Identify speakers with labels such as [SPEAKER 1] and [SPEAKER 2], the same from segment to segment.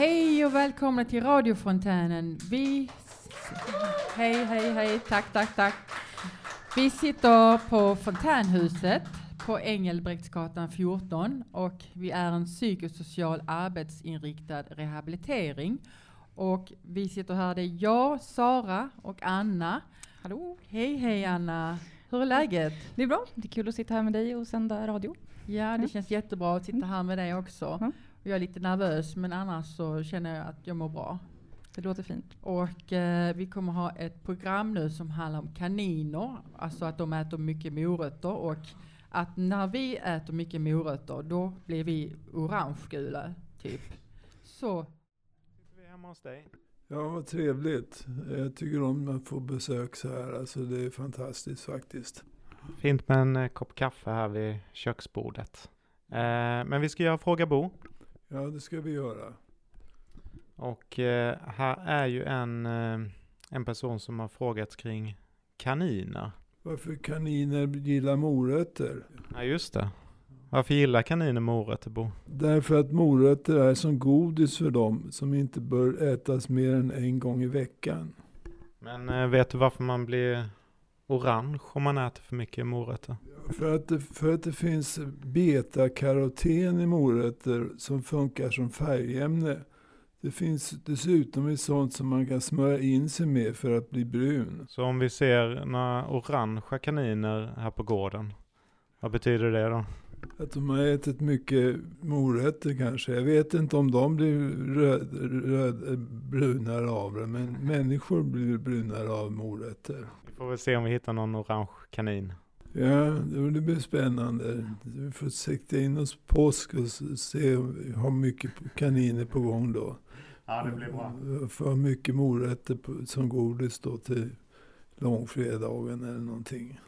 [SPEAKER 1] Hej och välkomna till radiofontänen. Vi... Hej, hej, hej. Tack, tack, tack. Vi sitter på Fontänhuset på Engelbrektsgatan 14 och vi är en psykosocial arbetsinriktad rehabilitering. Och vi sitter här, det är jag, Sara och Anna.
[SPEAKER 2] Hallå!
[SPEAKER 1] Hej, hej Anna. Hur är läget?
[SPEAKER 2] Det är bra. Det är kul att sitta här med dig och sända radio.
[SPEAKER 1] Ja, det
[SPEAKER 2] Mm.
[SPEAKER 1] känns jättebra att sitta här med dig också.
[SPEAKER 2] Mm.
[SPEAKER 1] Jag är lite nervös men annars så känner jag att jag mår bra.
[SPEAKER 2] Det låter fint.
[SPEAKER 1] Och eh, vi kommer ha ett program nu som handlar om kaniner, alltså att de äter mycket morötter och att när vi äter mycket morötter då blir vi orangegula, typ. Så,
[SPEAKER 3] Vi hemma hos dig.
[SPEAKER 4] Ja, vad trevligt. Jag tycker om att få besök så här. Alltså det är fantastiskt faktiskt.
[SPEAKER 3] Fint med en eh, kopp kaffe här vid köksbordet. Eh, men vi ska göra Fråga Bo.
[SPEAKER 4] Ja, det ska vi göra.
[SPEAKER 3] Och eh, här är ju en, eh, en person som har frågat kring kaniner.
[SPEAKER 4] Varför kaniner gillar morötter?
[SPEAKER 3] Ja, just det. Varför gillar kaniner morötter, Bo?
[SPEAKER 4] Därför att morötter är som godis för dem som inte bör ätas mer än en gång i veckan.
[SPEAKER 3] Men eh, vet du varför man blir orange om man äter för mycket morötter?
[SPEAKER 4] För att det, för att det finns betakaroten i morötter som funkar som färgämne. Det finns dessutom i sånt som man kan smörja in sig med för att bli brun.
[SPEAKER 3] Så om vi ser några orangea kaniner här på gården, vad betyder det då?
[SPEAKER 4] Att de har ätit mycket morötter kanske. Jag vet inte om de blir röd, röd, brunare av det. Men människor blir brunare av morötter.
[SPEAKER 3] Får väl se om vi hittar någon orange kanin.
[SPEAKER 4] Ja, det blir spännande. Vi får sikta in oss på påsk och se om vi har mycket kaniner på gång då.
[SPEAKER 3] Ja, det blir bra.
[SPEAKER 4] Ha mycket morötter som godis då till långfredagen eller någonting.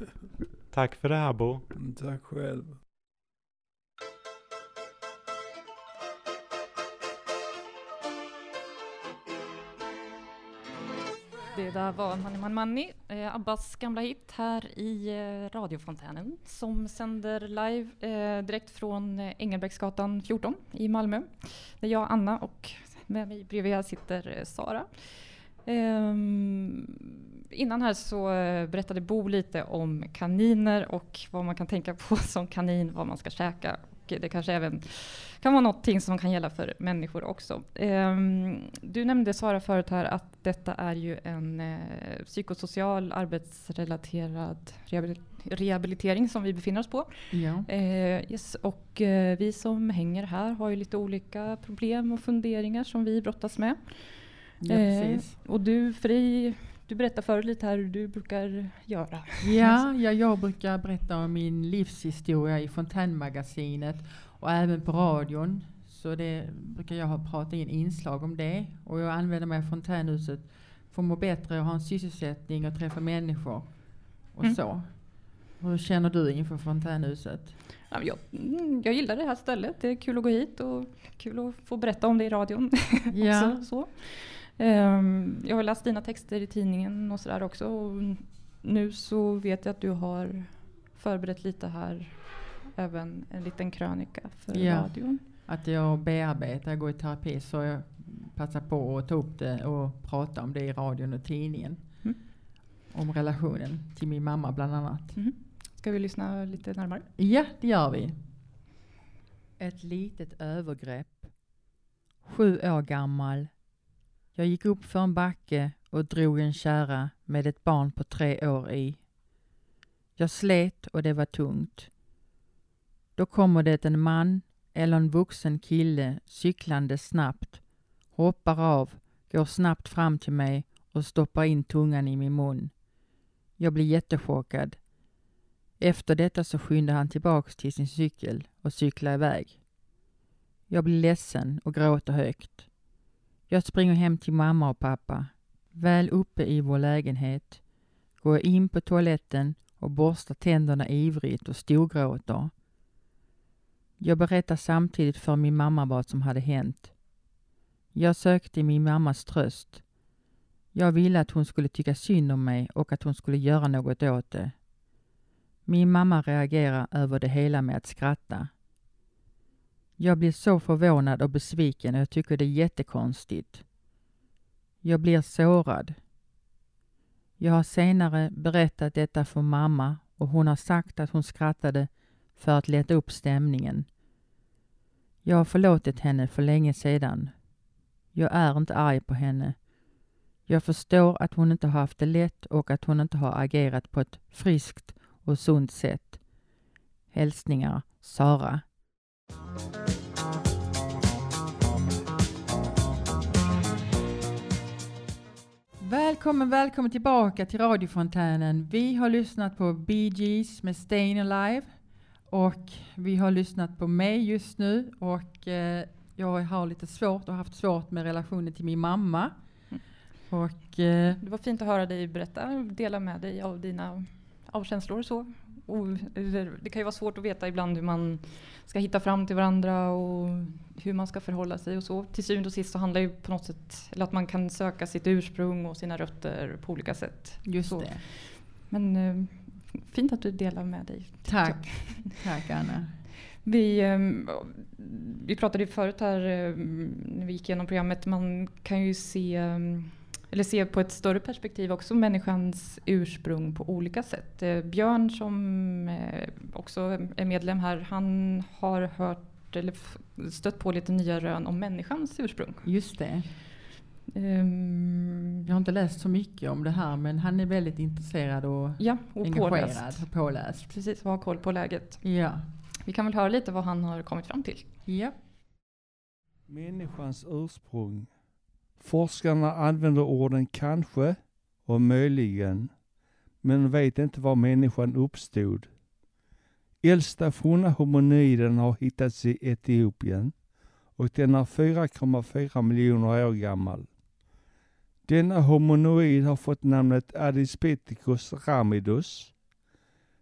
[SPEAKER 3] Tack för det här, Bo.
[SPEAKER 4] Tack själv.
[SPEAKER 2] Det där var Money Money Money, eh, Abbas gamla hit här i eh, radiofontänen som sänder live eh, direkt från eh, Engelbrektsgatan 14 i Malmö. Det är jag, Anna, och med mig bredvid här sitter eh, Sara. Ehm, innan här så eh, berättade Bo lite om kaniner och vad man kan tänka på som kanin, vad man ska käka. Och det kanske även kan vara någonting som kan gälla för människor också. Ehm, du nämnde Sara förut här att detta är ju en eh, psykosocial arbetsrelaterad rehabil- rehabilitering som vi befinner oss på.
[SPEAKER 1] ja.
[SPEAKER 2] Eh, yes, och eh, vi som hänger här har ju lite olika problem och funderingar som vi brottas med.
[SPEAKER 1] ja
[SPEAKER 2] Eh,
[SPEAKER 1] precis.
[SPEAKER 2] Och du, för dig, du berättade förut lite här hur du brukar göra.
[SPEAKER 1] Ja, ja, jag brukar berätta om min livshistoria i Fontänmagasinet och även på radion. Så det brukar jag ha pratat in inslag om det. Och jag använder mig av Fontänhuset för att må bättre och ha en sysselsättning och träffa människor. Och
[SPEAKER 2] Mm.
[SPEAKER 1] så. Hur känner du inför Fontänhuset?
[SPEAKER 2] Ja, jag, mm, jag gillar det här stället. Det är kul att gå hit och kul att få berätta om det i radion.
[SPEAKER 1] Ja,
[SPEAKER 2] också, så. Ehm, jag har läst dina texter i tidningen och sådär också. Och nu så vet jag att du har förberett lite här, även en liten krönika för
[SPEAKER 1] Ja.
[SPEAKER 2] radion.
[SPEAKER 1] att jag bearbetar, jag går i terapi så jag passar på att ta upp det och prata om det i radion och tidningen.
[SPEAKER 2] Mm.
[SPEAKER 1] Om relationen till min mamma bland annat.
[SPEAKER 2] Mhm. Ska vi lyssna lite närmare?
[SPEAKER 1] Ja, det gör vi. Ett litet övergrepp. Sju år gammal. Jag gick upp för en backe och drog en kärra med ett barn på tre år i. Jag slet och det var tungt. Då kommer det en man eller en vuxen kille cyklande snabbt, hoppar av, går snabbt fram till mig och stoppar in tungan i min mun. Jag blir jättechockad. Efter detta så skyndar han tillbaks till sin cykel och cyklar iväg. Jag blir ledsen och gråter högt. Jag springer hem till mamma och pappa. Väl uppe i vår lägenhet går jag in på toaletten och borstar tänderna ivrigt och storgråter. Jag berättar samtidigt för min mamma vad som hade hänt. Jag sökte min mammas tröst. Jag ville att hon skulle tycka synd om mig och att hon skulle göra något åt det. Min mamma reagerar över det hela med att skratta. Jag blir så förvånad och besviken och jag tycker det är jättekonstigt. Jag blir sårad. Jag har senare berättat detta för mamma och hon har sagt att hon skrattade för att lätta upp stämningen. Jag har förlåtit henne för länge sedan. Jag är inte arg på henne. Jag förstår att hon inte har haft det lätt och att hon inte har agerat på ett friskt och sunt sätt. Hälsningar Sara. Välkommen, välkommen tillbaka till radiofontänen. Vi har lyssnat på Bee Gees med Stayin' Alive och vi har lyssnat på mig just nu och eh, jag har lite svårt och haft svårt med relationen till min mamma.
[SPEAKER 2] Mm.
[SPEAKER 1] Och, eh,
[SPEAKER 2] Det var fint att höra dig berätta, dela med dig av dina av känslor och så. Det kan ju vara svårt att veta ibland hur man ska hitta fram till varandra och hur man ska förhålla sig och så. Till syvende och sist så handlar ju på något sätt, eller att man kan söka sitt ursprung och sina rötter på olika sätt.
[SPEAKER 1] just
[SPEAKER 2] Så.
[SPEAKER 1] det.
[SPEAKER 2] Men eh, fint att du delar med dig.
[SPEAKER 1] Tack. Tack Anna.
[SPEAKER 2] Vi, ehm, vi pratade ju förut här ehm, när vi gick igenom programmet, man kan ju se, ehm, eller se på ett större perspektiv också människans ursprung på olika sätt. Eh, Björn som eh, också är medlem här, han har hört eller stött på lite nya rön om människans ursprung.
[SPEAKER 1] Just det.
[SPEAKER 2] Ehm,
[SPEAKER 1] Jag har inte läst så mycket om det här men han är väldigt intresserad och
[SPEAKER 2] Ja, och
[SPEAKER 1] engagerad
[SPEAKER 2] påläst.
[SPEAKER 1] och påläst.
[SPEAKER 2] Precis, och har koll på läget.
[SPEAKER 1] Ja.
[SPEAKER 2] Vi kan väl höra lite vad han har kommit fram till.
[SPEAKER 1] Ja.
[SPEAKER 5] Människans ursprung. Forskarna använder orden kanske och möjligen, men vet inte var människan uppstod. Äldsta funna homoniden har hittats i Etiopien och den är 4,4 miljoner år gammal. Denna hominoid har fått namnet Adispeticus ramidus.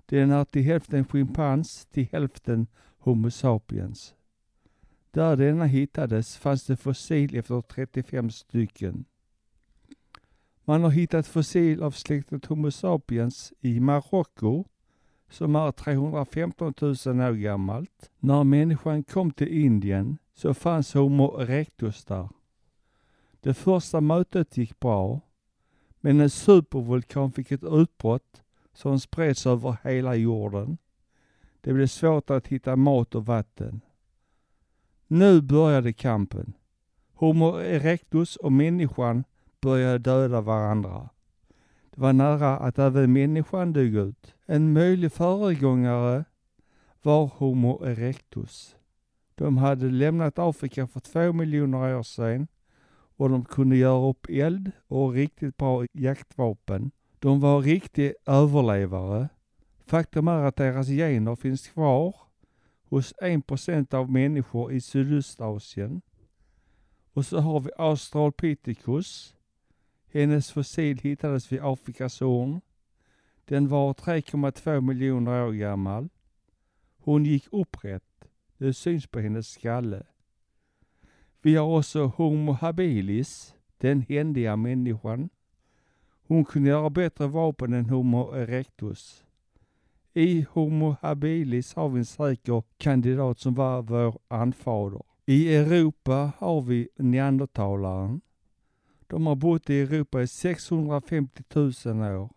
[SPEAKER 5] Den är till hälften schimpans, till hälften Homo sapiens. Där denna hittades fanns det fossil efter 35 stycken. Man har hittat fossil av släktet Homo sapiens i Marocko som är 315 000 år gammalt. När människan kom till Indien så fanns Homo erectus där. Det första mötet gick bra, men en supervulkan fick ett utbrott som spreds över hela jorden. Det blev svårt att hitta mat och vatten. Nu började kampen. Homo erectus och människan började döda varandra. Det var nära att även människan dog ut. En möjlig föregångare var Homo erectus. De hade lämnat Afrika för två miljoner år sedan och de kunde göra upp eld och riktigt bra jaktvapen. De var riktiga överlevare. Faktum är att deras gener finns kvar hos 1% av människor i Sydostasien. Och så har vi Australopithecus. Hennes fossil hittades vid Afrikas horn. Den var 3,2 miljoner år gammal. Hon gick upprätt. Det syns på hennes skalle. Vi har också Homo habilis, den händiga människan. Hon kunde göra bättre vapen än Homo erectus. I Homo habilis har vi en säker kandidat som var vår anfader. I Europa har vi neandertalaren. De har bott i Europa i 650 000 år.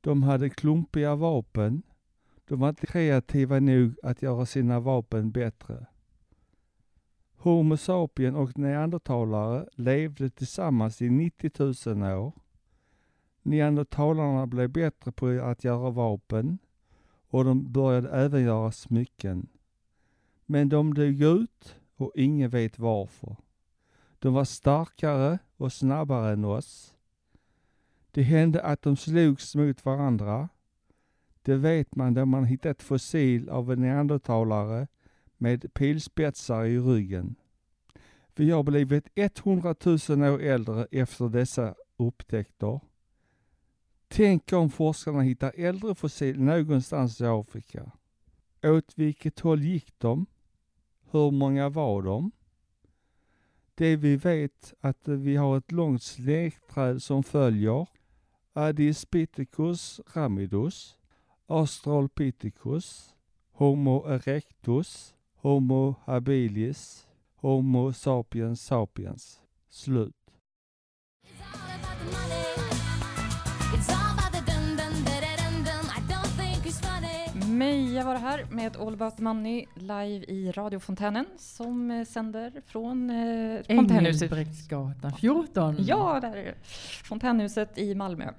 [SPEAKER 5] De hade klumpiga vapen. De var inte kreativa nog att göra sina vapen bättre. Homo sapien och neandertalare levde tillsammans i 90 000 år. Neandertalarna blev bättre på att göra vapen och de började även göra smycken. Men de dog ut och ingen vet varför. De var starkare och snabbare än oss. Det hände att de slogs mot varandra. Det vet man då man hittat fossil av en neandertalare med pilspetsar i ryggen. Vi har blivit 100 000 år äldre efter dessa upptäckter. Tänk om forskarna hittar äldre fossil någonstans i Afrika. Åt vilket håll gick de? Hur många var de? Det vi vet att vi har ett långt släktträd som följer Adispithecus ramidus, Australopithecus, Homo erectus, Homo habilis, Homo sapiens sapiens. Slut.
[SPEAKER 2] Meja var det här med All about the money live i radiofontänen som eh, sänder från eh, fontänhuset.
[SPEAKER 1] Engelbrektsgatan 14.
[SPEAKER 2] Ja, där är det. Fontänhuset i Malmö.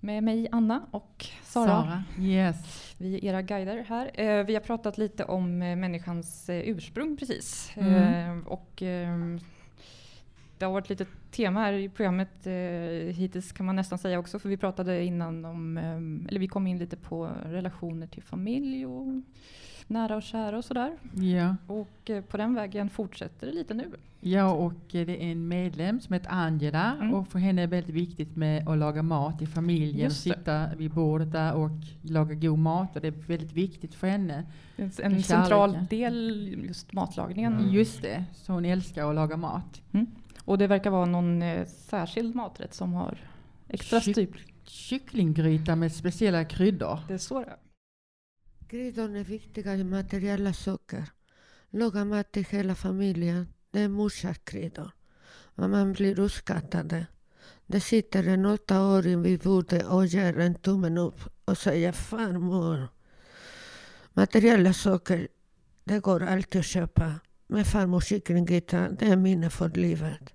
[SPEAKER 2] Med mig Anna och Sara.
[SPEAKER 1] Sara. Yes.
[SPEAKER 2] Vi är era guider här. Eh, vi har pratat lite om eh, människans eh, ursprung precis.
[SPEAKER 1] Mm.
[SPEAKER 2] Eh, och ehm, det har varit lite tema här i programmet eh, hittills kan man nästan säga också. För vi pratade innan om, ehm, eller vi kom in lite på relationer till familj och nära och kära och sådär.
[SPEAKER 1] Ja.
[SPEAKER 2] Och eh, på den vägen fortsätter det lite nu.
[SPEAKER 1] ja, och eh, det är en medlem som heter Angela
[SPEAKER 2] Mm.
[SPEAKER 1] och för henne är det väldigt viktigt med att laga mat i familjen.
[SPEAKER 2] Det.
[SPEAKER 1] Sitta vid bordet där och laga god mat och det är väldigt viktigt för henne.
[SPEAKER 2] En, en central del just matlagningen.
[SPEAKER 3] Mm.
[SPEAKER 1] Just det, så hon älskar att laga mat.
[SPEAKER 2] Och det verkar vara någon eh, särskild maträtt som har extra
[SPEAKER 1] Kyck-
[SPEAKER 2] styr.
[SPEAKER 1] Kycklinggryta med speciella kryddor.
[SPEAKER 2] Det är så det är.
[SPEAKER 6] Kryddor är viktiga i materiella saker. Laga mat till hela familjen, det är morsans kryddor. Och man blir uppskattad. Det sitter en åttaåring vid bordet och ger en tummen upp och säger farmor. Materiella saker, det går alltid att köpa. Men farmors kycklinggryta, det är minne för livet.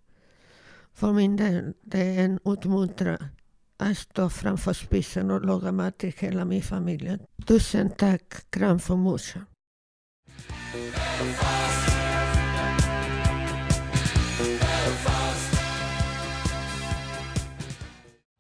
[SPEAKER 6] För min del, det är en uppmuntran att stå framför spisen och laga mat till hela min familj. Tusen tack, kram för morsan.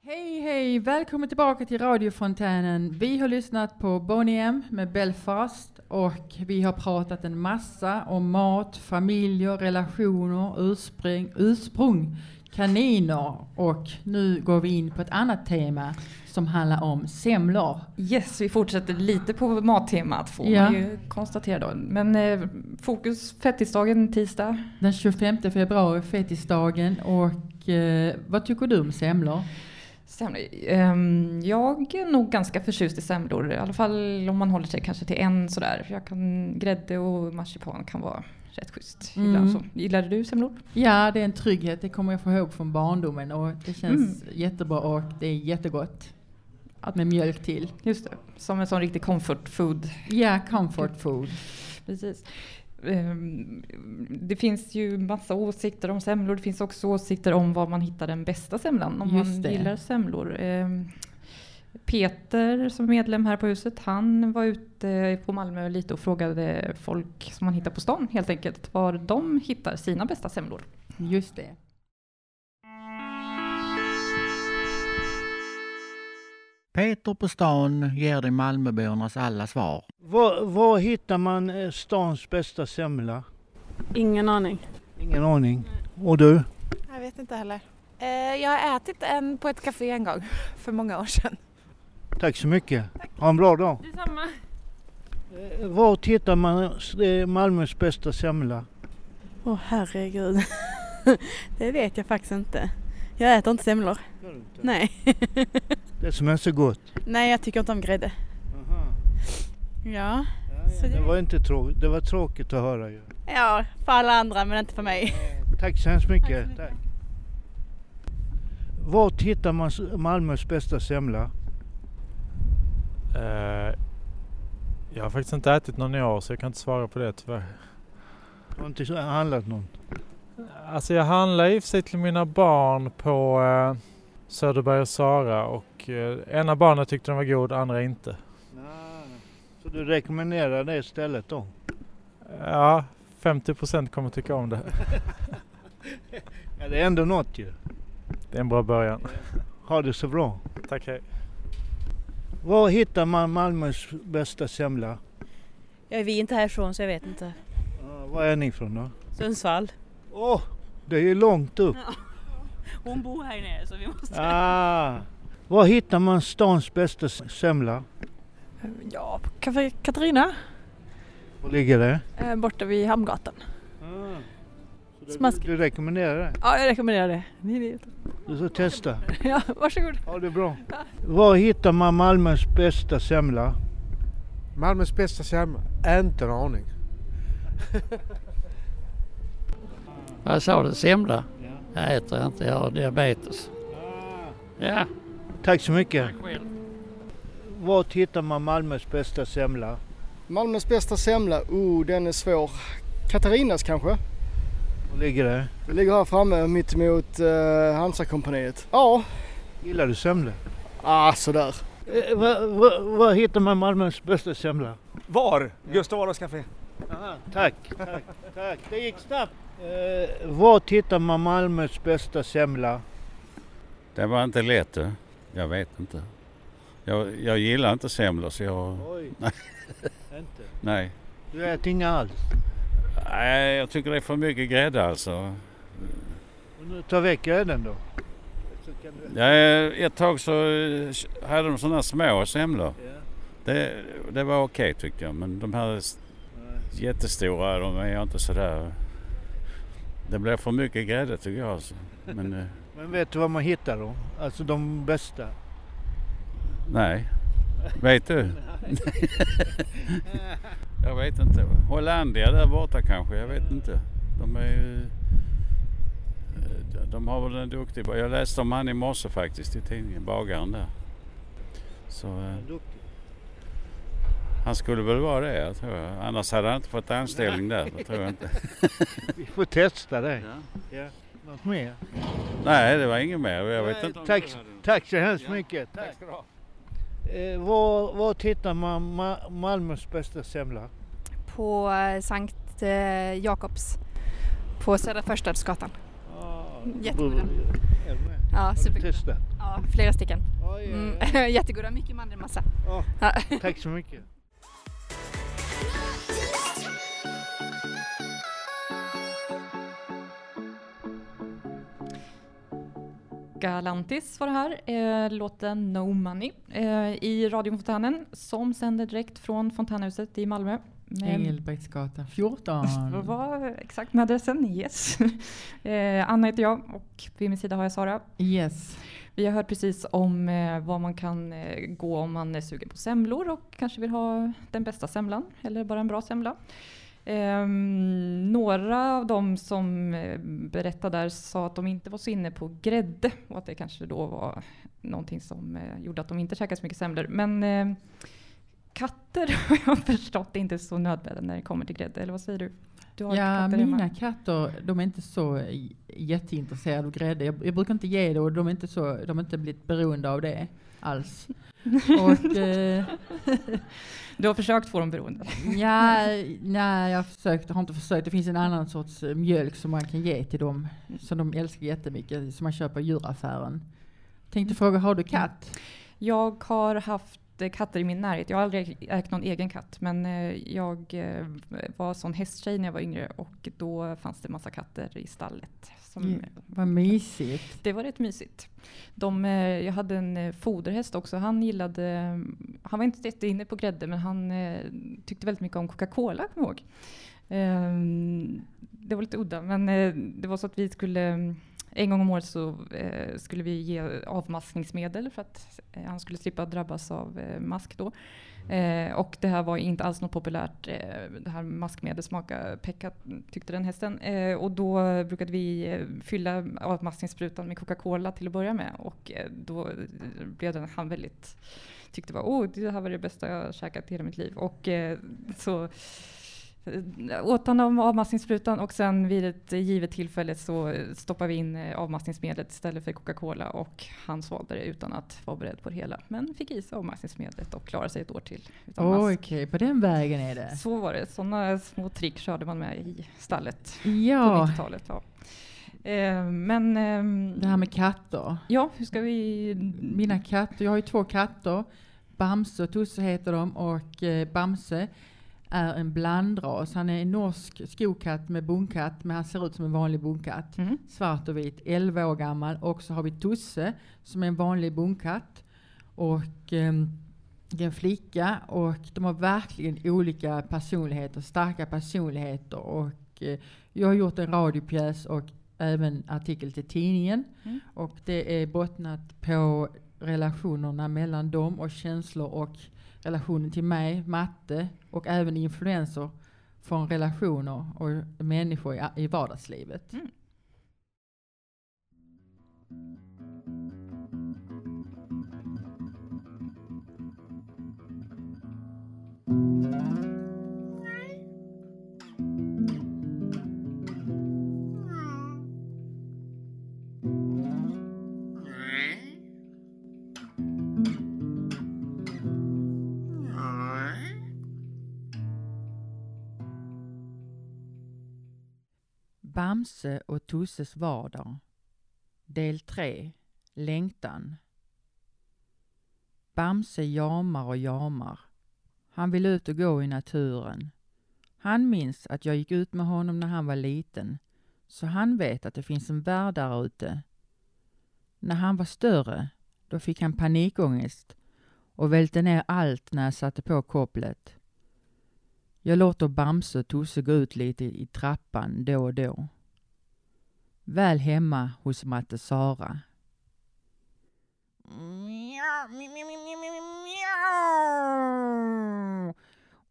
[SPEAKER 1] Hej hej! Välkommen tillbaka till radiofontänen. Vi har lyssnat på Boney M med Belfast och vi har pratat en massa om mat, familjer, relationer, ursprung, ursprung kaniner och nu går vi in på ett annat tema som handlar om semlor.
[SPEAKER 2] Yes, vi fortsätter lite på mattemat får
[SPEAKER 1] Ja.
[SPEAKER 2] man ju konstatera då. Men eh, fokus fettisdagen tisdag.
[SPEAKER 1] Den 25 februari, fetisdagen och eh, vad tycker du om semlor?
[SPEAKER 2] Semlor. Ehm, jag är nog ganska förtjust i semlor. I alla fall om man håller sig kanske till en sådär. Jag kan, grädde och marsipan kan vara rätt schysst.
[SPEAKER 1] Mm.
[SPEAKER 2] Ibland så. Gillade du semlor?
[SPEAKER 1] Ja, det är en trygghet. Det kommer jag få ihåg från barndomen och det känns jättebra och det är jättegott. Att med mjölk till.
[SPEAKER 2] Just det, som en sån riktig comfort food.
[SPEAKER 1] Ja, comfort food.
[SPEAKER 2] Precis. Ehm, Det finns ju massa åsikter om semlor. Det finns också åsikter om var man hittar den bästa semlan om
[SPEAKER 1] Just
[SPEAKER 2] man
[SPEAKER 1] det.
[SPEAKER 2] gillar semlor. Peter som är medlem här på huset, han var ute på Malmö lite och frågade folk som man hittar på stan helt enkelt var de hittar sina bästa semlor.
[SPEAKER 1] Just det.
[SPEAKER 7] Peter på stan ger dig Malmöbornas alla svar.
[SPEAKER 8] Var, var hittar man eh, stans bästa semla?
[SPEAKER 9] Ingen aning.
[SPEAKER 8] Ingen aning. Och du?
[SPEAKER 9] Jag vet inte heller. Eh, jag har ätit en på ett café en gång för många år sedan.
[SPEAKER 8] Tack så mycket. Ha en bra dag.
[SPEAKER 9] Detsamma.
[SPEAKER 8] Eh, Var hittar man Malmös bästa semla?
[SPEAKER 9] Åh herregud. det vet jag faktiskt inte. Jag äter inte semlor. Nej.
[SPEAKER 8] Det som är så gott.
[SPEAKER 9] Nej, jag tycker inte om grädde.
[SPEAKER 8] Aha.
[SPEAKER 9] Ja. Så
[SPEAKER 8] Det
[SPEAKER 9] det-
[SPEAKER 8] var inte tråkigt. Det var tråkigt att höra ju.
[SPEAKER 9] Ja, för alla andra men inte för mig.
[SPEAKER 8] Tack så hemskt mycket.
[SPEAKER 9] Tack så mycket.
[SPEAKER 8] Tack. Vart hittar man Malmös bästa semla?
[SPEAKER 3] Eh, jag har faktiskt inte ätit någon i år så jag kan inte svara på det tyvärr.
[SPEAKER 8] Du har inte så- handlat någon?
[SPEAKER 3] Alltså jag handlade i och för sig till mina barn på eh, Söderberg och Sara och eh, ena barnet tyckte den var god, andra inte.
[SPEAKER 8] Så du rekommenderar det istället då?
[SPEAKER 3] Ja, 50% kommer tycka om det.
[SPEAKER 8] Ja, det är ändå något ju.
[SPEAKER 3] Det är en bra början.
[SPEAKER 8] Ha det så bra.
[SPEAKER 3] Tack hej.
[SPEAKER 8] Var hittar man Malmös bästa semla?
[SPEAKER 9] Ja, vi är inte härifrån så jag vet inte.
[SPEAKER 8] Ja, var är ni ifrån då?
[SPEAKER 9] Sundsvall.
[SPEAKER 8] Åh, det är ju långt upp.
[SPEAKER 9] Hon bor här nere så vi måste...
[SPEAKER 8] Ah, var hittar man stans bästa semla?
[SPEAKER 9] Ja, på Café Katarina.
[SPEAKER 8] Var ligger det?
[SPEAKER 9] Eh, borta vid Hamngatan.
[SPEAKER 8] Ah,
[SPEAKER 9] Smask.
[SPEAKER 8] du rekommenderar det?
[SPEAKER 9] Ja, jag rekommenderar det. Ni vet.
[SPEAKER 8] Du ska testa.
[SPEAKER 9] Ja, varsågod.
[SPEAKER 8] Ha det bra. Var hittar man Malmös bästa semla?
[SPEAKER 10] Malmös bästa semla? Inte en aning. Vad sa du? Semla? Jag äter inte, jag har diabetes. Ja.
[SPEAKER 8] Tack så mycket.
[SPEAKER 10] Tack själv.
[SPEAKER 8] Var hittar man Malmös bästa semla?
[SPEAKER 11] Malmös bästa semla? Oh, den är svår. Katarinas kanske?
[SPEAKER 8] Var ligger det?
[SPEAKER 11] Det ligger här framme mitt emot uh, Hansakompaniet. Ja.
[SPEAKER 8] Gillar du semlor?
[SPEAKER 11] Ah, sådär.
[SPEAKER 8] Eh, Var va, var hittar man Malmös bästa semla?
[SPEAKER 12] Var? Gustav Adolfs café.
[SPEAKER 8] Aha, tack, tack, tack. Det gick snabbt. Eh, var hittar man Malmös bästa semla?
[SPEAKER 13] Det var inte lätt du. Jag vet inte. Jag, jag gillar inte semlor så jag...
[SPEAKER 8] Oj.
[SPEAKER 13] Nej.
[SPEAKER 8] Inte?
[SPEAKER 13] Nej.
[SPEAKER 8] Du äter inga alls?
[SPEAKER 13] Nej, jag tycker det är för mycket grädde alltså.
[SPEAKER 8] Ta väck grädden då.
[SPEAKER 13] Ja, ett tag så eh, hade de sådana små semlor. Det, det var okej tyckte jag men de här jättestora de är jag inte sådär... Det blir för mycket grädde tycker jag alltså. Men eh,
[SPEAKER 8] Men vet du var man hittar dem? Alltså de bästa?
[SPEAKER 13] nej. Vet du? jag vet inte. Hollandia där borta kanske, jag vet inte. De är ju... eh, De har väl en duktig... Jag läste om han i morse faktiskt i tidningen, bagaren där. Så... eh, Han skulle väl vara det, jag tror jag. Annars hade han inte fått anställning där, det tror jag inte.
[SPEAKER 8] Vi får testa det. Ja. Något mer?
[SPEAKER 13] Nej, det var inget mer. Jag vet
[SPEAKER 8] Nej,
[SPEAKER 13] inte
[SPEAKER 8] tack, tack så hemskt mycket. Tack. Eh, var, var hittar man Ma- Malmös bästa semla?
[SPEAKER 9] På eh, Sankt eh, Jakobs på Södra Förstadsgatan. Jättegoda. Ja, supergoda. Ja, flera stycken. Mm, jättegoda, mycket mandelmassa.
[SPEAKER 8] Ja. Tack så mycket.
[SPEAKER 2] Galantis var det här, eh, låten No Money eh, i radiofontänen som sänder direkt från fontänhuset i Malmö.
[SPEAKER 1] Engelbrektsgatan 14.
[SPEAKER 2] Vad var exakt med adressen? Yes. eh, Anna heter jag och vid min sida har jag Sara.
[SPEAKER 1] Yes.
[SPEAKER 2] Vi har hört precis om eh, var man kan eh, gå om man är sugen på semlor och kanske vill ha den bästa semlan eller bara en bra semla. Ehm, några av dem som eh, berättade där sa att de inte var så inne på grädde och att det kanske då var någonting som eh, gjorde att de inte käkade så mycket semlor. Men eh, katter har jag förstått är inte så nödvändiga när det kommer till grädde, eller vad säger du? du har
[SPEAKER 1] Ja,
[SPEAKER 2] katter hemma.
[SPEAKER 1] mina katter de är inte så jätteintresserade av grädde. Jag, jag brukar inte ge det och de är inte, så, de har inte blivit beroende av det alls. och, eh,
[SPEAKER 2] du har försökt få dem beroende?
[SPEAKER 1] ja, nej, jag har, försökt, har inte försökt. Det finns en annan sorts eh, mjölk som man kan ge till dem, som de älskar jättemycket, som man köper i djuraffären. Tänkte fråga, har du katt?
[SPEAKER 2] Jag har haft katter i min närhet. Jag har aldrig ägt någon egen katt, men eh, jag eh, var sån hästtjej när jag var yngre och då fanns det massa katter i stallet. Som,
[SPEAKER 1] Ja, vad mysigt.
[SPEAKER 2] Det var rätt mysigt. De, eh, jag hade en foderhäst också. Han gillade, han var inte jätteinne på grädde, men han tyckte väldigt mycket om Coca-Cola, kommer jag ihåg. Ehm, Det var lite udda, men det var så att vi skulle en gång om året så eh, skulle vi ge avmaskningsmedel för att eh, han skulle slippa drabbas av eh, mask då. Eh, och det här var inte alls något populärt. Eh, det här maskmedlet smakade pekka tyckte den hästen. Eh, och då brukade vi eh, fylla avmaskningssprutan med Coca-Cola till att börja med. Och eh, då blev den, han väldigt, tyckte var, oh, det här var det bästa jag käkat i hela mitt liv. Och eh, så åt av avmaskningssprutan och sen vid ett givet tillfälle så stoppade vi in eh, avmaskningsmedlet istället för Coca-Cola och han svalde det utan att vara beredd på det hela. Men fick i sig avmaskningsmedlet och klarade sig ett år till utan
[SPEAKER 1] Okej,
[SPEAKER 2] mask.
[SPEAKER 1] på den vägen är det.
[SPEAKER 2] Så var det. Sådana små trick körde man med i stallet
[SPEAKER 1] Ja.
[SPEAKER 2] på 90-talet. Ja. Eh, men... ehm,
[SPEAKER 1] Det här med katter.
[SPEAKER 2] Ja, hur ska vi...
[SPEAKER 1] Mina katter, jag har ju två katter. Bamse och Tusse heter de och eh, Bamse är en blandras. Han är en norsk skokatt med bonkatt men han ser ut som en vanlig bonkatt. Svart och vit, 11 år gammal. Och så har vi Tusse som är en vanlig bonkatt. Och är en flicka och de har verkligen olika personligheter, starka personligheter. Och eh, jag har gjort en radiopjäs och även artikel till tidningen.
[SPEAKER 2] Mm.
[SPEAKER 1] Och det är bottnat på relationerna mellan dem och känslor och relationen till mig, matte och även influenser från relationer och människor i, i vardagslivet.
[SPEAKER 2] Mm.
[SPEAKER 1] Bamse och Tusses vardag. Del 3. Längtan. Bamse jamar och jamar. Han vill ut och gå i naturen. Han minns att jag gick ut med honom när han var liten, så han vet att det finns en värld där ute. När han var större, då fick han panikångest och välte ner allt när jag satte på kopplet. Jag låter Bamse och Tusse gå ut lite i trappan då och då. Väl hemma hos matte Sara.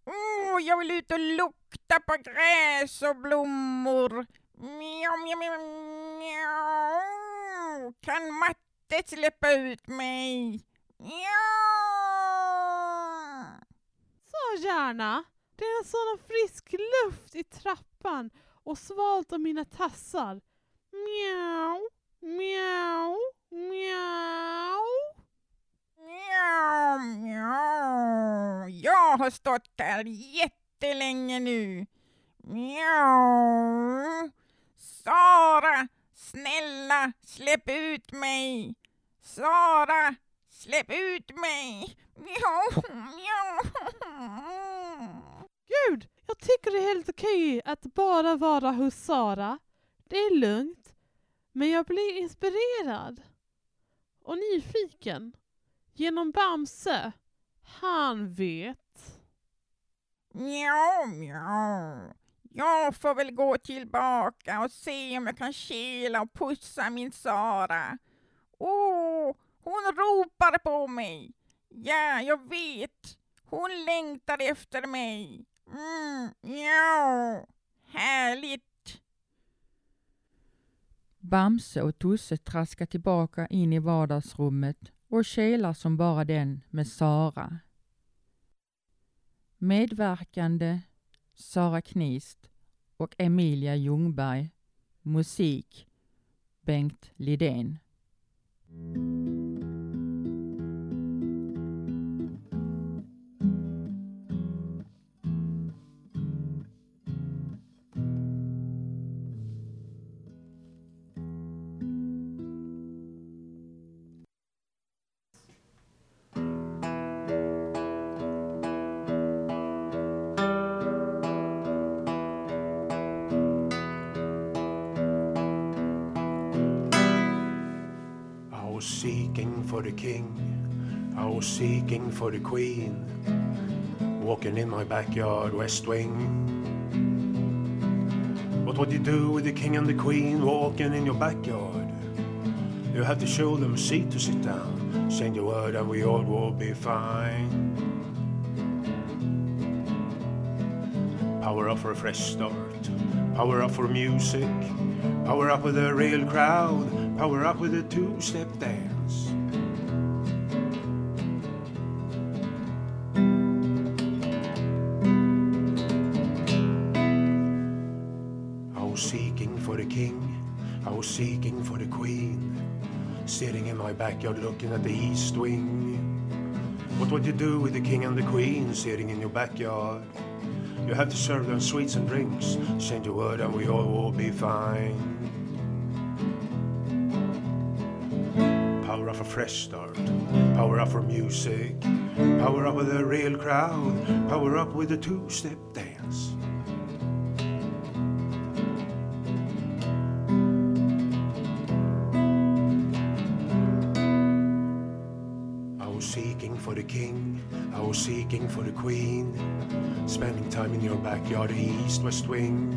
[SPEAKER 14] Åh, jag vill ut och lukta på gräs och blommor. Mjau, mjau, mjau, mjau. Kan matte släppa ut mig? Mjau.
[SPEAKER 15] Så gärna. Det är en sån frisk luft i trappan och svalt om mina tassar. Mjau, mjau, mjau.
[SPEAKER 14] Mjau, mjau. Jag har stått här jättelänge nu. Mjau. Sara, snälla, släpp ut mig. Sara, släpp ut mig. Mjau, mjau.
[SPEAKER 15] Gud, jag tycker det är helt okej att bara vara hos Sara. Det är lugnt. Men jag blir inspirerad och nyfiken genom Bamse. Han vet.
[SPEAKER 14] Mjau, mjau. Jag får väl gå tillbaka och se om jag kan kela och pussa min Sara. Åh, hon ropar på mig. Ja, jag vet. Hon längtar efter mig. Mm, mjau. Härligt.
[SPEAKER 1] Bamse och Tusse traskar tillbaka in i vardagsrummet och kelar som bara den med Sara. Medverkande Sara Knist och Emilia Ljungberg. Musik Bengt Lidén.
[SPEAKER 16] For the king, I was seeking for the queen, walking in my backyard west wing. What would you do with the king and the queen walking in your backyard? You have to show them a seat to sit down, send your word and we all will be fine. Power up for a fresh start, power up for music, power up with a real crowd, power up with a two-step dance. Backyard looking at the east wing. What would you do with the king and the queen sitting in your backyard? You have to serve them sweets and drinks, send your word and we all will be fine. Power up for fresh start, power up for music, power up with a real crowd, power up with a two-step dance. King, I was seeking for the queen, spending time in your backyard, east west wing.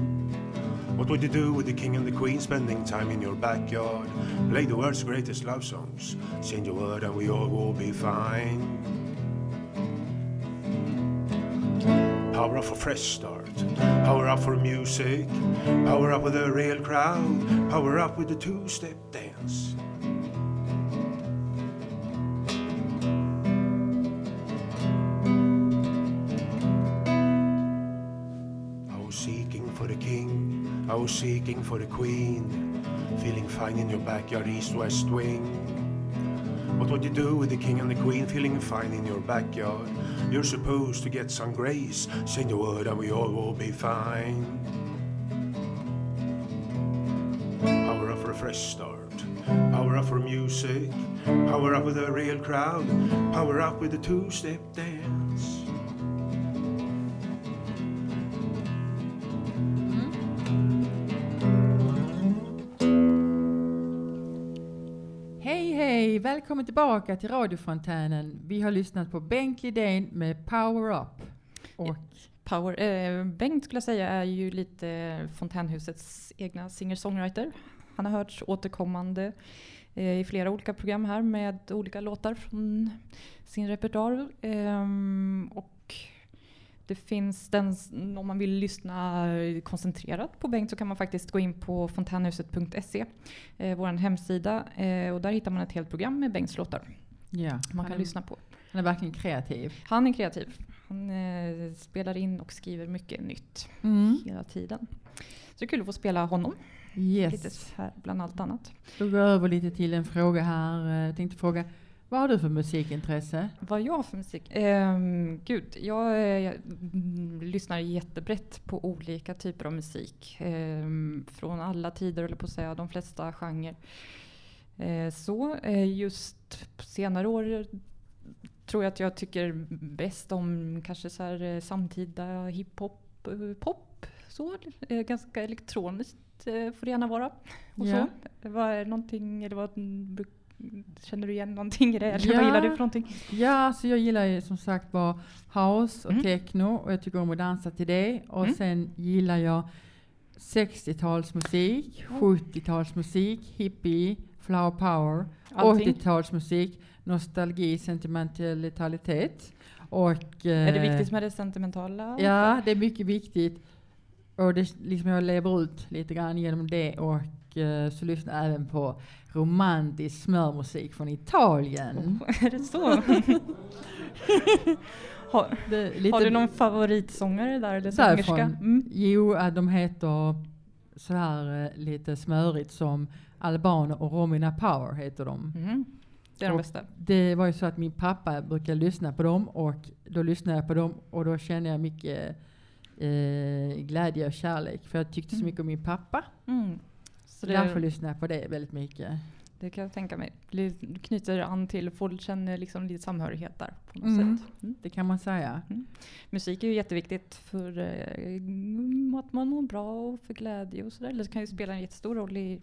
[SPEAKER 16] What would you do with the king and the queen spending time in your backyard? Play the world's greatest love songs, send your word and we all will be fine. Power up for fresh start. Power up for music. Power up with a real crowd. Power up with the two-step dance. Seeking for the king. I was seeking for the queen. Feeling fine in your backyard, east-west wing. What would you do with the king and the queen feeling fine in your backyard? You're supposed to get some grace, sing the word and we all will be fine. Power up for a fresh start, power up for music, power up with a real crowd, power up with a two-step dance.
[SPEAKER 1] Välkommen tillbaka till radiofontänen. Vi har lyssnat på Bengt Lidén med Power Up. Och
[SPEAKER 2] Power, eh, Bengt skulle jag säga är ju lite Fontänhusets egna singer-songwriter. Han har hörts återkommande eh, i flera olika program här med olika låtar från sin repertoar. Ehm, och det finns den, om man vill lyssna koncentrerat på Bengt så kan man faktiskt gå in på fontänhuset.se, eh, vår hemsida. Eh, och där hittar man ett helt program med Bengts låtar.
[SPEAKER 1] ja,
[SPEAKER 2] Man kan
[SPEAKER 1] är-
[SPEAKER 2] lyssna på.
[SPEAKER 1] Han är verkligen kreativ.
[SPEAKER 2] Han är kreativ. Han eh, spelar in och skriver mycket nytt
[SPEAKER 1] Mm.
[SPEAKER 2] hela tiden. Så det är kul att få spela honom.
[SPEAKER 1] Yes.
[SPEAKER 2] Lite här bland allt annat.
[SPEAKER 1] Då går jag över lite till en fråga här. Eh, Jag tänkte fråga, vad har du för musikintresse?
[SPEAKER 2] Vad jag har för musik? Ehm, gud, jag, eh, jag lyssnar jättebrett på olika typer av musik. Ehm, från alla tider, eller på att säga, de flesta genrer. Eh, så eh, just senare år tror jag att jag tycker bäst om kanske så här eh, samtida hiphop, eh, pop. Så, eh, ganska elektroniskt eh, får det gärna vara. Och
[SPEAKER 1] Ja.
[SPEAKER 2] så. Vad är någonting, eller vad, känner du igen någonting i det? Eller vad gillar du för någonting?
[SPEAKER 1] Ja, alltså jag gillar ju som sagt var house och
[SPEAKER 2] Mm.
[SPEAKER 1] techno och jag tycker om att dansa till det. Och
[SPEAKER 2] Mm.
[SPEAKER 1] sen gillar jag 60-talsmusik,
[SPEAKER 2] Oh.
[SPEAKER 1] 70-talsmusik, hippie, flower power,
[SPEAKER 2] Allting.
[SPEAKER 1] 80-talsmusik, nostalgi, sentimentalitet. Och,
[SPEAKER 2] Är det
[SPEAKER 1] eh,
[SPEAKER 2] viktigt med det sentimentala?
[SPEAKER 1] Ja, det är mycket viktigt. Och det, liksom jag lever ut lite grann genom det och eh, så lyssnar jag även på romantisk smörmusik från Italien.
[SPEAKER 2] är det så? har,
[SPEAKER 1] Det
[SPEAKER 2] har du någon favoritsångare där eller sångerska? Mm.
[SPEAKER 1] Jo, de heter så här eh, lite smörigt som Albaner och Romina Power heter de.
[SPEAKER 2] Mhm. Det är de
[SPEAKER 1] Och
[SPEAKER 2] bästa.
[SPEAKER 1] Det var ju så att min pappa brukar lyssna på dem och då lyssnade jag på dem och då kände jag mycket eh, glädje och kärlek för jag tyckte så
[SPEAKER 2] Mm.
[SPEAKER 1] mycket om min pappa.
[SPEAKER 2] Mm. Så det-
[SPEAKER 1] därför lyssnar jag på det väldigt mycket.
[SPEAKER 2] Det kan jag tänka mig. Det knyter an till, folk känner liksom lite samhörighet där på något
[SPEAKER 1] Mm,
[SPEAKER 2] sätt.
[SPEAKER 1] Det kan man säga.
[SPEAKER 2] Mm. Musik är ju jätteviktigt för eh, att man mår bra och för glädje och sådär. Så kan ju spela en jättestor roll i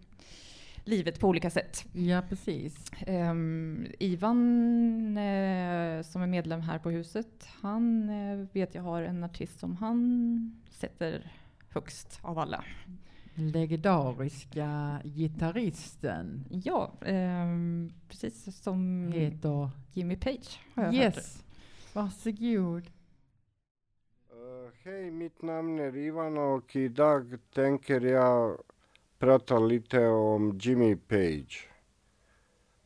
[SPEAKER 2] livet på olika sätt.
[SPEAKER 1] Ja, precis.
[SPEAKER 2] Ehm, Ivan eh, som är medlem här på huset, han eh, vet jag har en artist som han sätter högst av alla.
[SPEAKER 1] Legendariska gitarristen.
[SPEAKER 2] Ja, ehm, precis som
[SPEAKER 1] Heter?
[SPEAKER 2] Jimmy Page har jag hört.
[SPEAKER 1] Yes. Varsågod.
[SPEAKER 17] Uh, Hej, mitt namn är Ivan och idag tänker jag prata lite om Jimmy Page.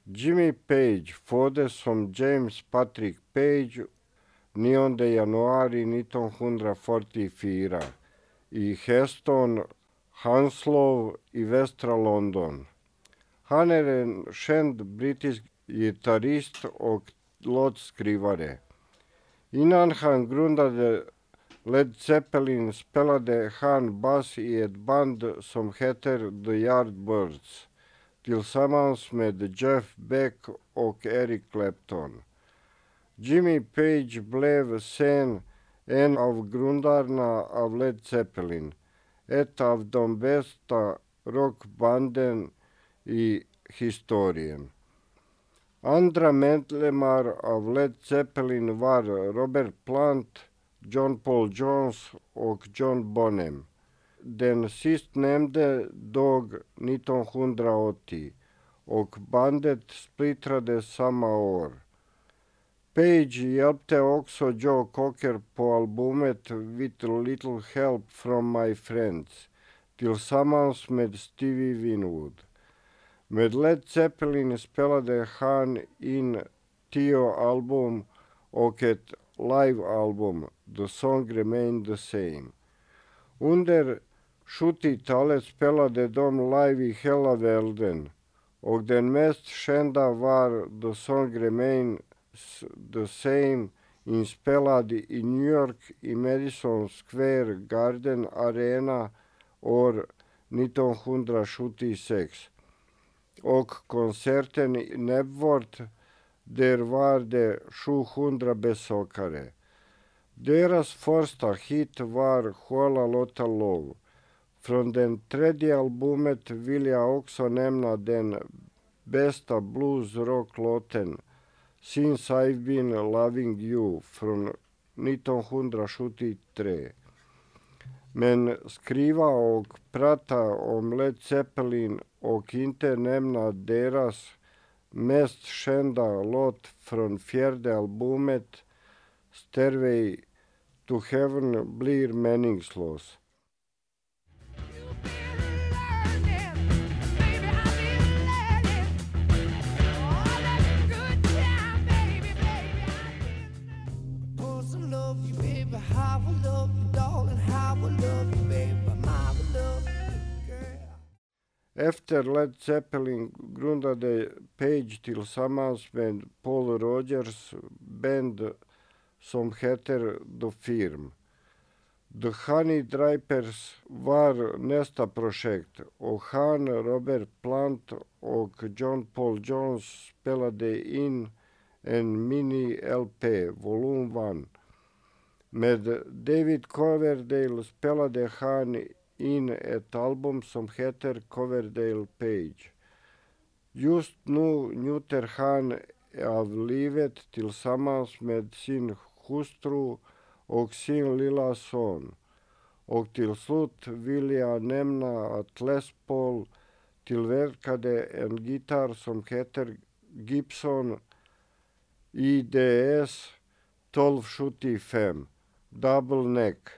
[SPEAKER 17] Jimmy Page föddes som James Patrick Page 9 januari 1944 i Heston, Hanslow i västra London. Han är en känd brittisk gitarrist och låtskrivare. Innan han grundade Led Zeppelin spelade han bas i ett band som heter The Yardbirds tillsammans med Jeff Beck och Eric Clapton. Jimmy Page blev sen en av grundarna av Led Zeppelin, ett av de bästa rockbanden i historien. Andra medlemmar av Led Zeppelin var Robert Plant, John Paul Jones och John Bonham. Den sistnämnde dog 1980 och bandet splittrades samma år. Page hjälpte också Joe Cocker på albumet With a little help from my friends tillsammans med Stevie Winwood. Med Led Zeppelin spelade han in tio album och ett livealbum, The Song Remain the Same. Under 70-talet spelade de live i hela världen och den mest kända var The Song Remain the Same inspelad i New York i Madison Square Garden Arena år 1976 och konserten i Nebworth där var det 700 besökare. Deras första hit var Hålla Lotta Love. Från den tredje albumet vill jag också nämna den bästa bluesrocklåten Since I've been loving you från 1973. Men skriva och prata om Led Zeppelin och inte nämna deras mest kända låt från fjärde albumet Stairway to Heaven blir meningslös. Efter Led Zeppelin grundade Page tillsammans med Paul Rogers band som heter The Firm. The Honey Dripers var nästa projekt och han, Robert Plant och John Paul Jones spelade in en mini-LP, volym 1. Med David Coverdale spelade han in ett album som heter Coverdale Page. Just nu njuter han av livet tillsammans med sin hustru och sin lilla son. Och till slut vill jag nämna att Les Paul tillverkade en gitarr som heter Gibson IDS 1275 Double Neck.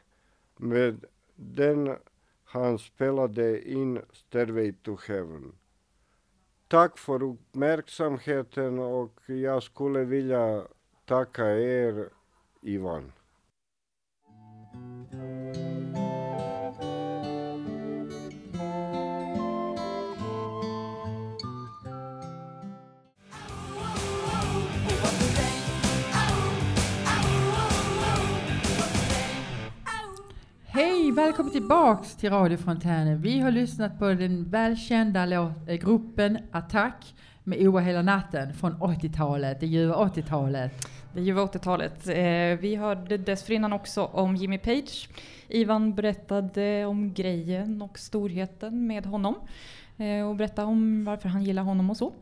[SPEAKER 17] Med den han spelade in Stairway to Heaven. Tack för uppmärksamheten och jag skulle vilja tacka er, Ivan.
[SPEAKER 1] Hej, välkommen tillbaks till radiofontänen. Vi har lyssnat på den välkända låt, eh, gruppen Attack med Oa hela natten från 80-talet, det ljuva 80-talet.
[SPEAKER 2] Det ljuva 80-talet. Eh, vi hörde dessförinnan också om Jimmy Page. Ivan berättade om grejen och storheten med honom. Eh, och berättade om varför han gillar honom och så.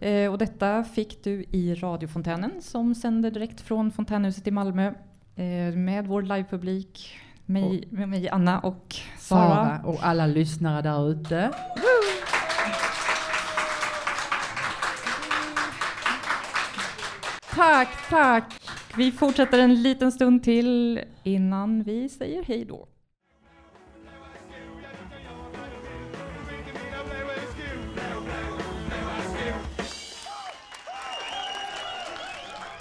[SPEAKER 2] Eh, och detta fick du i radiofontänen som sänder direkt från Fontänhuset i Malmö. Eh, med vår livepublik. Mig, med mig Anna och Sara.
[SPEAKER 1] Sara och alla lyssnare där ute. Tack, tack!
[SPEAKER 2] Vi fortsätter en liten stund till innan vi säger hej då.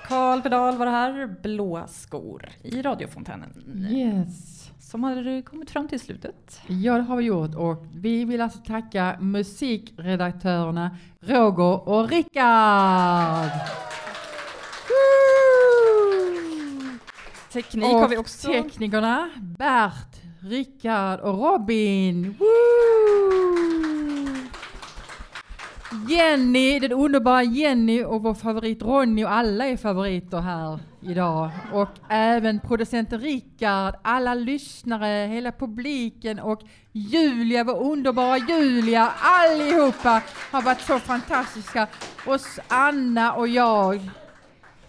[SPEAKER 2] Karl Pedal var det här, Blåa skor i radiofontänen.
[SPEAKER 1] Yes.
[SPEAKER 2] Som har kommit fram till slutet.
[SPEAKER 1] Ja, det har vi gjort och vi vill alltså tacka musikredaktörerna Roger och Rickard.
[SPEAKER 2] Teknik
[SPEAKER 1] och
[SPEAKER 2] har vi också.
[SPEAKER 1] teknikerna Bert, Rickard och Robin. Woo! Jenny, den underbara Jenny och vår favorit Ronny och alla är favoriter här idag. Och även producenten Rickard, alla lyssnare, hela publiken och Julia, vår underbara Julia, allihopa har varit så fantastiska. Och Anna och jag.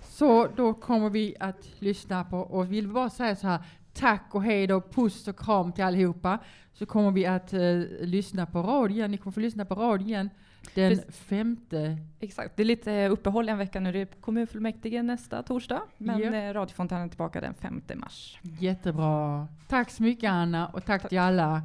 [SPEAKER 1] Så då kommer vi att lyssna på och vill bara säga så här tack och hej då, puss och kram till allihopa. Så kommer vi att eh, lyssna på radion. Ni kommer få lyssna på radion igen den femte,
[SPEAKER 2] Exakt, det är lite uppehåll en vecka nu. Det är kommunfullmäktige nästa torsdag. Men
[SPEAKER 1] Ja.
[SPEAKER 2] eh, radiofontänen är tillbaka den 5 mars.
[SPEAKER 1] jättebra. Tack så mycket Anna och tack, till alla